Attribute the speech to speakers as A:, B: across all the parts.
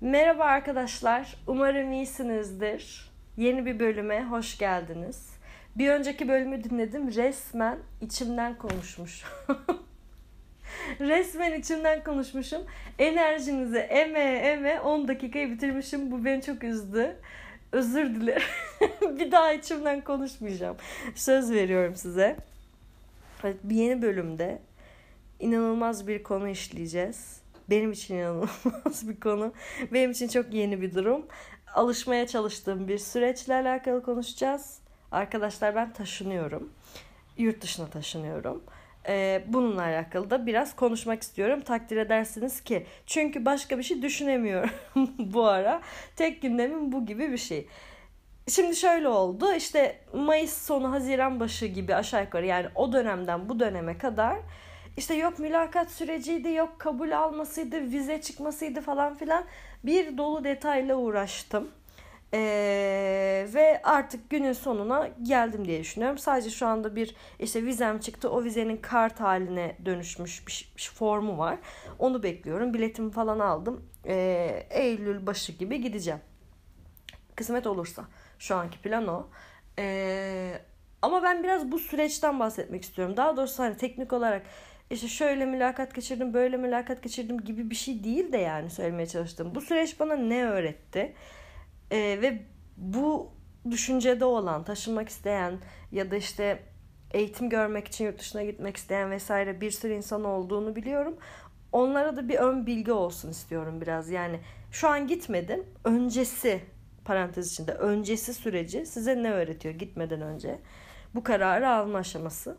A: Merhaba arkadaşlar. Umarım iyisinizdir. Yeni bir bölüme hoş geldiniz. Bir önceki bölümü dinledim. Resmen içimden konuşmuş. Resmen içimden konuşmuşum. Enerjinizi eme eme 10 dakikayı bitirmişim. Bu beni çok üzdü. Özür dilerim. bir daha içimden konuşmayacağım. Söz veriyorum size. Bir yeni bölümde inanılmaz bir konu işleyeceğiz. Benim için inanılmaz bir konu. Benim için çok yeni bir durum. Alışmaya çalıştığım bir süreçle alakalı konuşacağız. Arkadaşlar ben taşınıyorum. Yurt dışına taşınıyorum. Ee, bununla alakalı da biraz konuşmak istiyorum. Takdir edersiniz ki. Çünkü başka bir şey düşünemiyorum bu ara. Tek gündemim bu gibi bir şey. Şimdi şöyle oldu. İşte Mayıs sonu Haziran başı gibi aşağı yukarı yani o dönemden bu döneme kadar işte yok mülakat süreciydi, yok kabul almasıydı, vize çıkmasıydı falan filan bir dolu detayla uğraştım. Ee, ve artık günün sonuna geldim diye düşünüyorum. Sadece şu anda bir işte vizem çıktı. O vizenin kart haline dönüşmüş bir, bir formu var. Onu bekliyorum. Biletimi falan aldım. Ee, Eylül başı gibi gideceğim. Kısmet olursa. Şu anki plan o. Ee, ama ben biraz bu süreçten bahsetmek istiyorum. Daha doğrusu hani teknik olarak işte şöyle mülakat geçirdim, böyle mülakat geçirdim gibi bir şey değil de yani söylemeye çalıştım. Bu süreç bana ne öğretti? Ee, ve bu düşüncede olan, taşınmak isteyen ya da işte eğitim görmek için yurt dışına gitmek isteyen vesaire bir sürü insan olduğunu biliyorum. Onlara da bir ön bilgi olsun istiyorum biraz. Yani şu an gitmedim. Öncesi parantez içinde öncesi süreci size ne öğretiyor gitmeden önce? Bu kararı alma aşaması.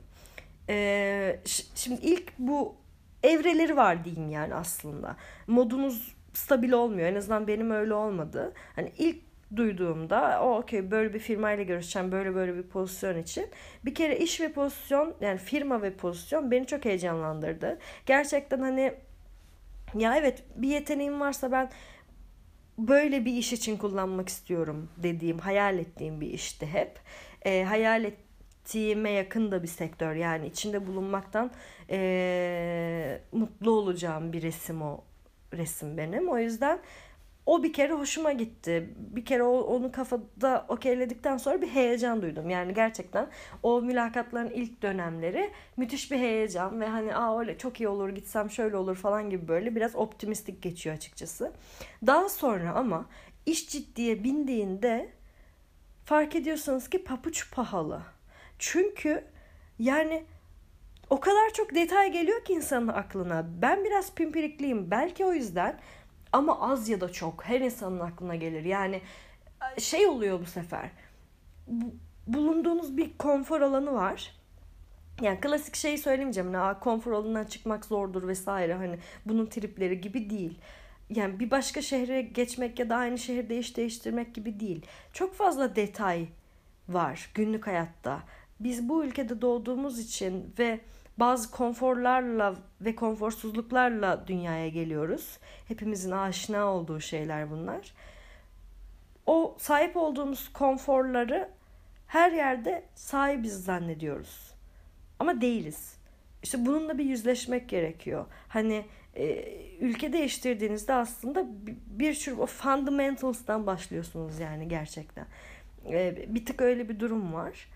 A: Ee, şimdi ilk bu evreleri var diyeyim yani aslında. Modunuz stabil olmuyor. En azından benim öyle olmadı. Hani ilk duyduğumda o okey böyle bir firmayla görüşeceğim böyle böyle bir pozisyon için. Bir kere iş ve pozisyon yani firma ve pozisyon beni çok heyecanlandırdı. Gerçekten hani ya evet bir yeteneğim varsa ben böyle bir iş için kullanmak istiyorum dediğim, hayal ettiğim bir işti hep. E, hayal et ettiğime yakın da bir sektör. Yani içinde bulunmaktan e, mutlu olacağım bir resim o resim benim. O yüzden o bir kere hoşuma gitti. Bir kere o, onu kafada okeyledikten sonra bir heyecan duydum. Yani gerçekten o mülakatların ilk dönemleri müthiş bir heyecan ve hani aa öyle çok iyi olur gitsem şöyle olur falan gibi böyle biraz optimistik geçiyor açıkçası. Daha sonra ama iş ciddiye bindiğinde fark ediyorsunuz ki papuç pahalı. Çünkü yani o kadar çok detay geliyor ki insanın aklına. Ben biraz pimpirikliyim belki o yüzden ama az ya da çok her insanın aklına gelir. Yani şey oluyor bu sefer. Bulunduğunuz bir konfor alanı var. Yani klasik şeyi söylemeyeceğim. Hani, konfor alanından çıkmak zordur vesaire. Hani bunun tripleri gibi değil. Yani bir başka şehre geçmek ya da aynı şehirde iş değiştirmek gibi değil. Çok fazla detay var günlük hayatta biz bu ülkede doğduğumuz için ve bazı konforlarla ve konforsuzluklarla dünyaya geliyoruz. Hepimizin aşina olduğu şeyler bunlar. O sahip olduğumuz konforları her yerde sahibiz zannediyoruz. Ama değiliz. İşte bununla bir yüzleşmek gerekiyor. Hani e, ülke değiştirdiğinizde aslında bir sürü o fundamentals'tan başlıyorsunuz yani gerçekten. E, bir tık öyle bir durum var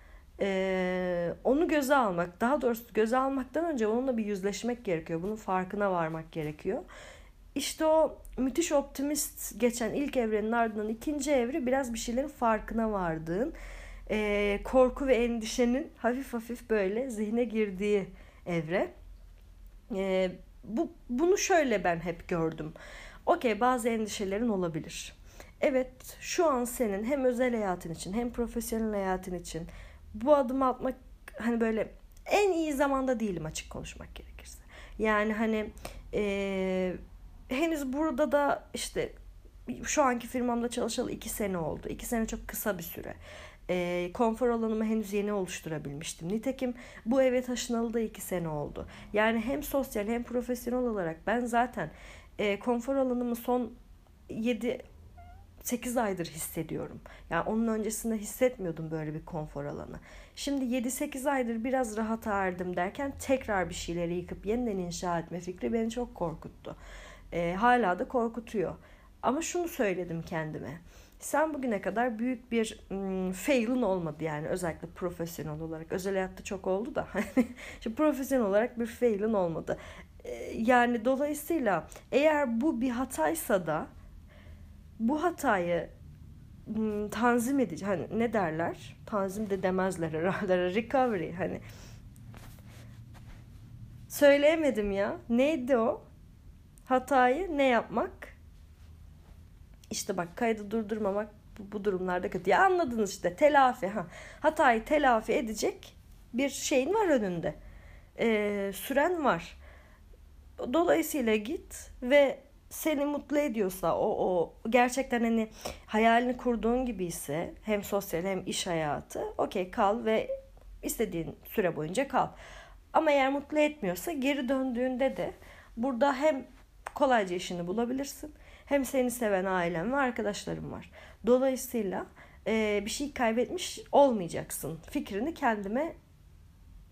A: ee, onu göze almak, daha doğrusu göze almaktan önce onunla bir yüzleşmek gerekiyor. Bunun farkına varmak gerekiyor. İşte o müthiş optimist geçen ilk evrenin ardından ikinci evre biraz bir şeylerin farkına vardığın, e, korku ve endişenin hafif hafif böyle zihne girdiği evre. E, bu Bunu şöyle ben hep gördüm. Okey bazı endişelerin olabilir. Evet şu an senin hem özel hayatın için hem profesyonel hayatın için bu adımı atmak hani böyle en iyi zamanda değilim açık konuşmak gerekirse. Yani hani e, henüz burada da işte şu anki firmamda çalışalı iki sene oldu. İki sene çok kısa bir süre. E, konfor alanımı henüz yeni oluşturabilmiştim. Nitekim bu eve taşınalı da iki sene oldu. Yani hem sosyal hem profesyonel olarak ben zaten e, konfor alanımı son 7 8 aydır hissediyorum. Yani onun öncesinde hissetmiyordum böyle bir konfor alanı. Şimdi 7-8 aydır biraz rahat erdim derken tekrar bir şeyleri yıkıp yeniden inşa etme fikri beni çok korkuttu. E, hala da korkutuyor. Ama şunu söyledim kendime. Sen bugüne kadar büyük bir ım, fail'ın olmadı yani özellikle profesyonel olarak. Özel hayatta çok oldu da. Şimdi profesyonel olarak bir fail'ın olmadı. E, yani dolayısıyla eğer bu bir hataysa da bu hatayı tanzim edici hani ne derler? Tanzim de demezler herhalde. Recovery hani. Söyleyemedim ya. Neydi o? Hatayı ne yapmak? İşte bak kaydı durdurmamak bu, bu durumlarda kötü. Ya anladınız işte telafi ha. Hatayı telafi edecek bir şeyin var önünde. Ee, süren var. Dolayısıyla git ve seni mutlu ediyorsa o, o gerçekten hani hayalini kurduğun gibi ise hem sosyal hem iş hayatı okey kal ve istediğin süre boyunca kal. Ama eğer mutlu etmiyorsa geri döndüğünde de burada hem kolayca işini bulabilirsin hem seni seven ailen ve arkadaşlarım var. Dolayısıyla e, bir şey kaybetmiş olmayacaksın fikrini kendime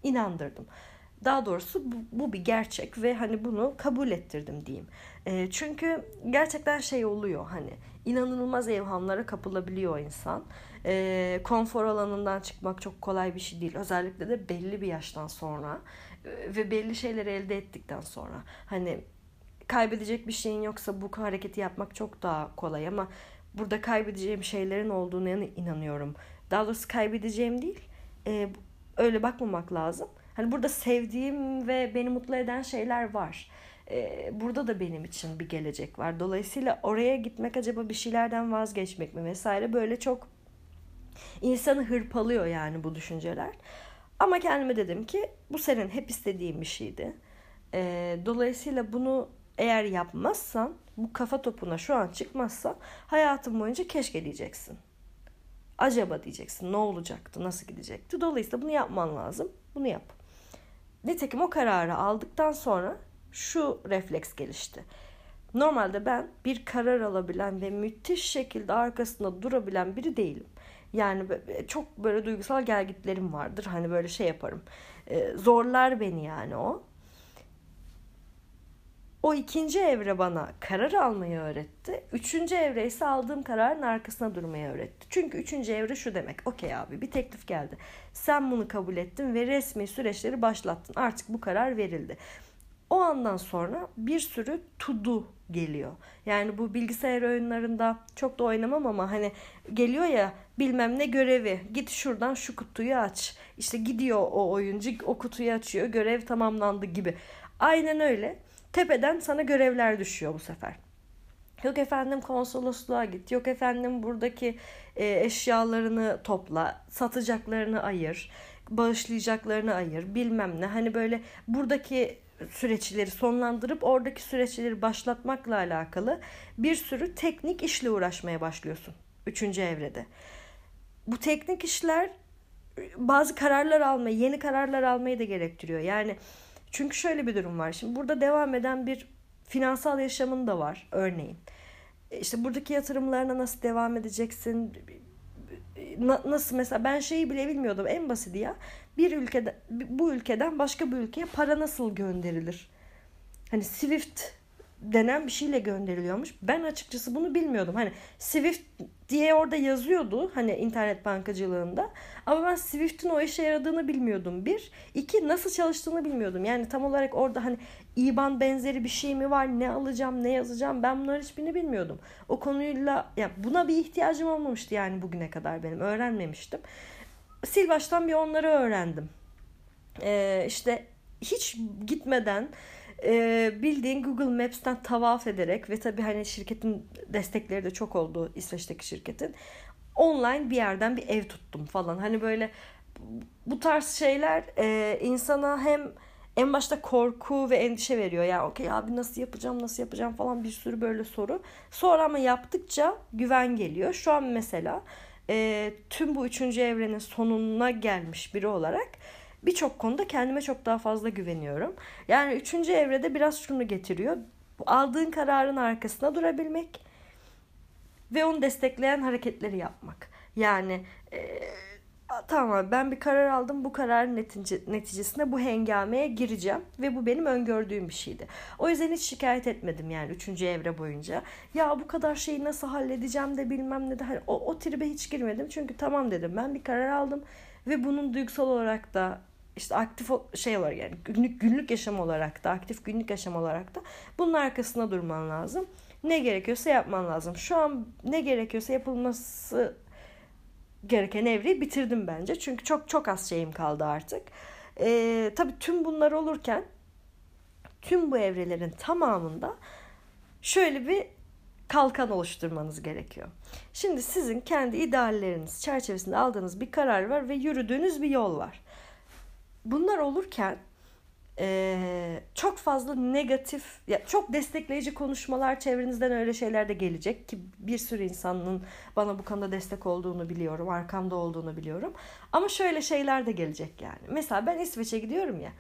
A: inandırdım. Daha doğrusu bu, bu bir gerçek ve hani bunu kabul ettirdim diyeyim. E, çünkü gerçekten şey oluyor hani inanılmaz evhamlara kapılabiliyor insan. E, konfor alanından çıkmak çok kolay bir şey değil. Özellikle de belli bir yaştan sonra e, ve belli şeyleri elde ettikten sonra. Hani kaybedecek bir şeyin yoksa bu hareketi yapmak çok daha kolay ama burada kaybedeceğim şeylerin olduğuna inanıyorum. Daha doğrusu kaybedeceğim değil. E, öyle bakmamak lazım Hani burada sevdiğim ve beni mutlu eden şeyler var. Ee, burada da benim için bir gelecek var. Dolayısıyla oraya gitmek acaba bir şeylerden vazgeçmek mi vesaire böyle çok insanı hırpalıyor yani bu düşünceler. Ama kendime dedim ki bu senin hep istediğin bir şeydi. Ee, dolayısıyla bunu eğer yapmazsan, bu kafa topuna şu an çıkmazsan hayatın boyunca keşke diyeceksin. Acaba diyeceksin ne olacaktı, nasıl gidecekti. Dolayısıyla bunu yapman lazım. Bunu yap. Nitekim o kararı aldıktan sonra şu refleks gelişti. Normalde ben bir karar alabilen ve müthiş şekilde arkasında durabilen biri değilim. Yani çok böyle duygusal gelgitlerim vardır. Hani böyle şey yaparım. Ee, zorlar beni yani o. O ikinci evre bana karar almayı öğretti. Üçüncü evre ise aldığım kararın arkasına durmayı öğretti. Çünkü üçüncü evre şu demek. Okey abi bir teklif geldi. Sen bunu kabul ettin ve resmi süreçleri başlattın. Artık bu karar verildi. O andan sonra bir sürü to geliyor. Yani bu bilgisayar oyunlarında çok da oynamam ama hani geliyor ya bilmem ne görevi. Git şuradan şu kutuyu aç. İşte gidiyor o oyuncu o kutuyu açıyor. Görev tamamlandı gibi. Aynen öyle tepeden sana görevler düşüyor bu sefer. Yok efendim konsolosluğa git. Yok efendim buradaki e, eşyalarını topla. Satacaklarını ayır. Bağışlayacaklarını ayır. Bilmem ne. Hani böyle buradaki süreçleri sonlandırıp oradaki süreçleri başlatmakla alakalı bir sürü teknik işle uğraşmaya başlıyorsun. Üçüncü evrede. Bu teknik işler bazı kararlar almayı, yeni kararlar almayı da gerektiriyor. Yani çünkü şöyle bir durum var. Şimdi burada devam eden bir finansal yaşamın da var örneğin. E, işte buradaki yatırımlarına nasıl devam edeceksin? Nasıl mesela ben şeyi bile bilmiyordum en basiti ya. Bir ülkede bu ülkeden başka bir ülkeye para nasıl gönderilir? Hani Swift denen bir şeyle gönderiliyormuş. Ben açıkçası bunu bilmiyordum. Hani Swift diye orada yazıyordu hani internet bankacılığında. Ama ben Swift'in o işe yaradığını bilmiyordum. Bir. iki nasıl çalıştığını bilmiyordum. Yani tam olarak orada hani IBAN benzeri bir şey mi var? Ne alacağım, ne yazacağım? Ben bunları hiçbirini bilmiyordum. O konuyla ya buna bir ihtiyacım olmamıştı yani bugüne kadar benim. Öğrenmemiştim. Sil baştan bir onları öğrendim. Ee, işte hiç gitmeden e, bildiğin Google Maps'ten tavaf ederek ve tabii hani şirketin destekleri de çok oldu İsveç'teki şirketin. Online bir yerden bir ev tuttum falan. Hani böyle bu tarz şeyler e, insana hem en başta korku ve endişe veriyor. Ya okey abi nasıl yapacağım nasıl yapacağım falan bir sürü böyle soru. Sonra ama yaptıkça güven geliyor. Şu an mesela e, tüm bu üçüncü evrenin sonuna gelmiş biri olarak birçok konuda kendime çok daha fazla güveniyorum. Yani üçüncü evrede biraz şunu getiriyor. Aldığın kararın arkasına durabilmek. ve onu destekleyen hareketleri yapmak. Yani e, tamam ben bir karar aldım bu kararın netice, neticesinde bu hengameye gireceğim ve bu benim öngördüğüm bir şeydi. O yüzden hiç şikayet etmedim yani üçüncü evre boyunca. Ya bu kadar şeyi nasıl halledeceğim de bilmem ne de hani o, o tribe hiç girmedim çünkü tamam dedim ben bir karar aldım ve bunun duygusal olarak da işte aktif şey olarak yani günlük günlük yaşam olarak da aktif günlük yaşam olarak da bunun arkasında durman lazım. Ne gerekiyorsa yapman lazım. Şu an ne gerekiyorsa yapılması gereken evreyi bitirdim bence. Çünkü çok çok az şeyim kaldı artık. Ee, tabii tüm bunlar olurken tüm bu evrelerin tamamında şöyle bir kalkan oluşturmanız gerekiyor. Şimdi sizin kendi idealleriniz çerçevesinde aldığınız bir karar var ve yürüdüğünüz bir yol var. Bunlar olurken e, çok fazla negatif, ya çok destekleyici konuşmalar çevrenizden öyle şeyler de gelecek ki bir sürü insanın bana bu konuda destek olduğunu biliyorum, arkamda olduğunu biliyorum. Ama şöyle şeyler de gelecek yani. Mesela ben İsveç'e gidiyorum ya.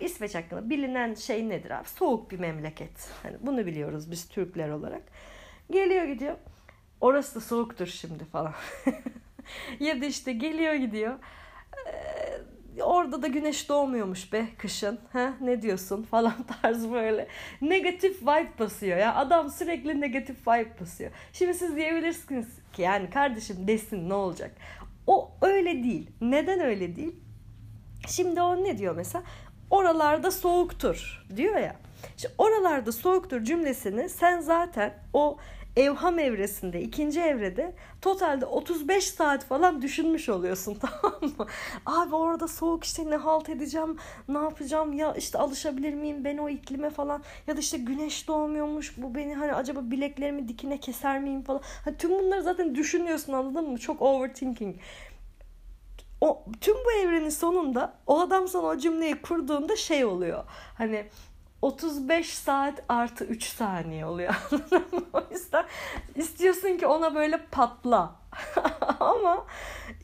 A: İsveç hakkında bilinen şey nedir abi? Soğuk bir memleket. Hani bunu biliyoruz biz Türkler olarak. Geliyor gidiyor. Orası da soğuktur şimdi falan. ya da işte geliyor gidiyor. Ee, orada da güneş doğmuyormuş be kışın. Ha ne diyorsun falan tarzı böyle. Negatif vibe basıyor ya. Adam sürekli negatif vibe basıyor. Şimdi siz diyebilirsiniz ki yani kardeşim desin ne olacak? O öyle değil. Neden öyle değil? Şimdi o ne diyor mesela? Oralarda soğuktur diyor ya. İşte oralarda soğuktur cümlesini sen zaten o evham evresinde, ikinci evrede totalde 35 saat falan düşünmüş oluyorsun tamam mı? Abi orada soğuk işte ne halt edeceğim, ne yapacağım ya işte alışabilir miyim ben o iklime falan ya da işte güneş doğmuyormuş bu beni hani acaba bileklerimi dikine keser miyim falan. Hani tüm bunları zaten düşünüyorsun anladın mı? Çok overthinking o tüm bu evrenin sonunda o adam sana o cümleyi kurduğunda şey oluyor. Hani 35 saat artı 3 saniye oluyor. o yüzden istiyorsun ki ona böyle patla. Ama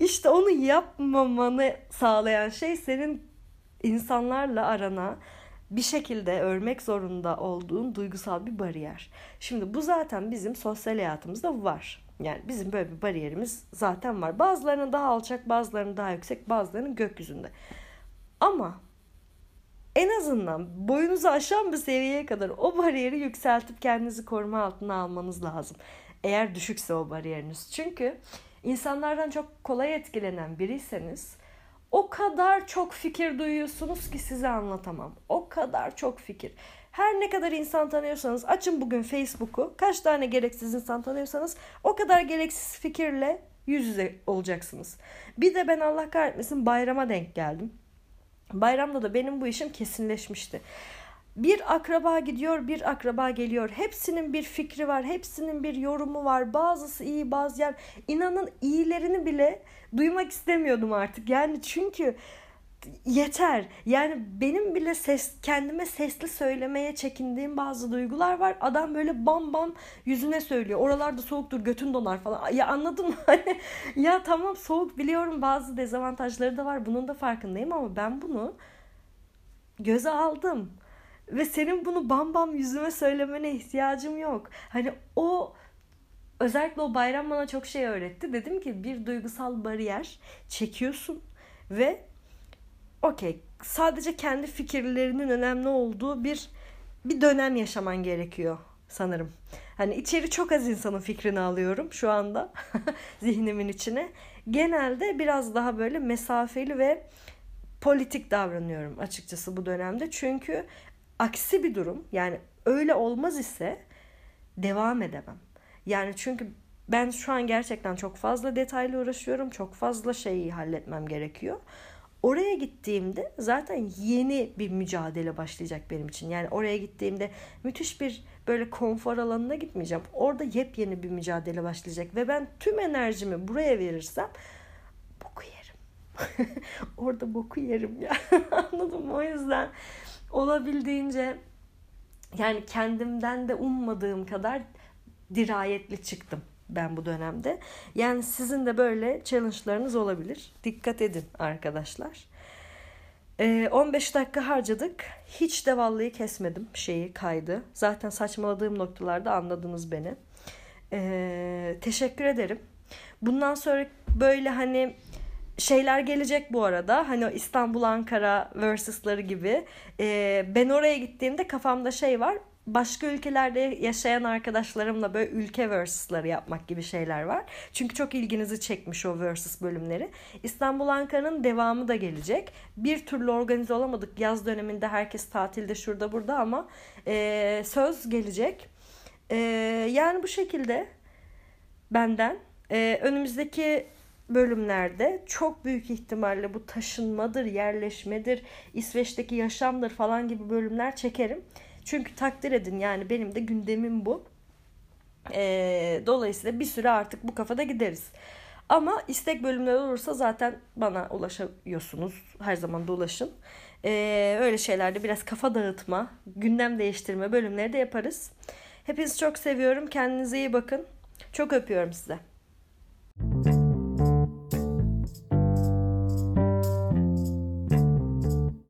A: işte onu yapmamanı sağlayan şey senin insanlarla arana bir şekilde örmek zorunda olduğun duygusal bir bariyer. Şimdi bu zaten bizim sosyal hayatımızda var. Yani bizim böyle bir bariyerimiz zaten var. Bazılarının daha alçak, bazılarının daha yüksek, bazılarının gökyüzünde. Ama azından boyunuzu aşan bir seviyeye kadar o bariyeri yükseltip kendinizi koruma altına almanız lazım. Eğer düşükse o bariyeriniz. Çünkü insanlardan çok kolay etkilenen biriyseniz o kadar çok fikir duyuyorsunuz ki size anlatamam. O kadar çok fikir. Her ne kadar insan tanıyorsanız açın bugün Facebook'u. Kaç tane gereksiz insan tanıyorsanız o kadar gereksiz fikirle yüz yüze olacaksınız. Bir de ben Allah kahretmesin bayrama denk geldim. Bayramda da benim bu işim kesinleşmişti. Bir akraba gidiyor, bir akraba geliyor. Hepsinin bir fikri var, hepsinin bir yorumu var. Bazısı iyi, bazı yer. İnanın iyilerini bile duymak istemiyordum artık. Yani çünkü yeter. Yani benim bile ses kendime sesli söylemeye çekindiğim bazı duygular var. Adam böyle bam bam yüzüne söylüyor. Oralarda soğuktur götün donar falan. Ya anladın mı? Hani ya tamam soğuk biliyorum bazı dezavantajları da var. Bunun da farkındayım ama ben bunu göze aldım. Ve senin bunu bam bam yüzüme söylemene ihtiyacım yok. Hani o özellikle o bayram bana çok şey öğretti. Dedim ki bir duygusal bariyer çekiyorsun ve okey sadece kendi fikirlerinin önemli olduğu bir bir dönem yaşaman gerekiyor sanırım. Hani içeri çok az insanın fikrini alıyorum şu anda zihnimin içine. Genelde biraz daha böyle mesafeli ve politik davranıyorum açıkçası bu dönemde. Çünkü aksi bir durum yani öyle olmaz ise devam edemem. Yani çünkü ben şu an gerçekten çok fazla detaylı uğraşıyorum. Çok fazla şeyi halletmem gerekiyor. Oraya gittiğimde zaten yeni bir mücadele başlayacak benim için. Yani oraya gittiğimde müthiş bir böyle konfor alanına gitmeyeceğim. Orada yepyeni bir mücadele başlayacak ve ben tüm enerjimi buraya verirsem boku yerim. Orada boku yerim ya. Anladın mı? O yüzden olabildiğince yani kendimden de ummadığım kadar dirayetli çıktım ben bu dönemde. Yani sizin de böyle challenge'larınız olabilir. Dikkat edin arkadaşlar. Ee, 15 dakika harcadık. Hiç de vallahi kesmedim şeyi kaydı. Zaten saçmaladığım noktalarda anladınız beni. Ee, teşekkür ederim. Bundan sonra böyle hani şeyler gelecek bu arada. Hani İstanbul Ankara versus'ları gibi. Ee, ben oraya gittiğimde kafamda şey var. Başka ülkelerde yaşayan arkadaşlarımla böyle ülke versus'ları yapmak gibi şeyler var. Çünkü çok ilginizi çekmiş o versus bölümleri. İstanbul Ankara'nın devamı da gelecek. Bir türlü organize olamadık. Yaz döneminde herkes tatilde şurada burada ama e, söz gelecek. E, yani bu şekilde benden. E, önümüzdeki bölümlerde çok büyük ihtimalle bu taşınmadır, yerleşmedir, İsveç'teki yaşamdır falan gibi bölümler çekerim. Çünkü takdir edin yani benim de gündemim bu. E, dolayısıyla bir süre artık bu kafada gideriz. Ama istek bölümler olursa zaten bana ulaşıyorsunuz. Her zaman da ulaşın. Ee, öyle şeylerde biraz kafa dağıtma, gündem değiştirme bölümleri de yaparız. Hepinizi çok seviyorum. Kendinize iyi bakın. Çok öpüyorum size.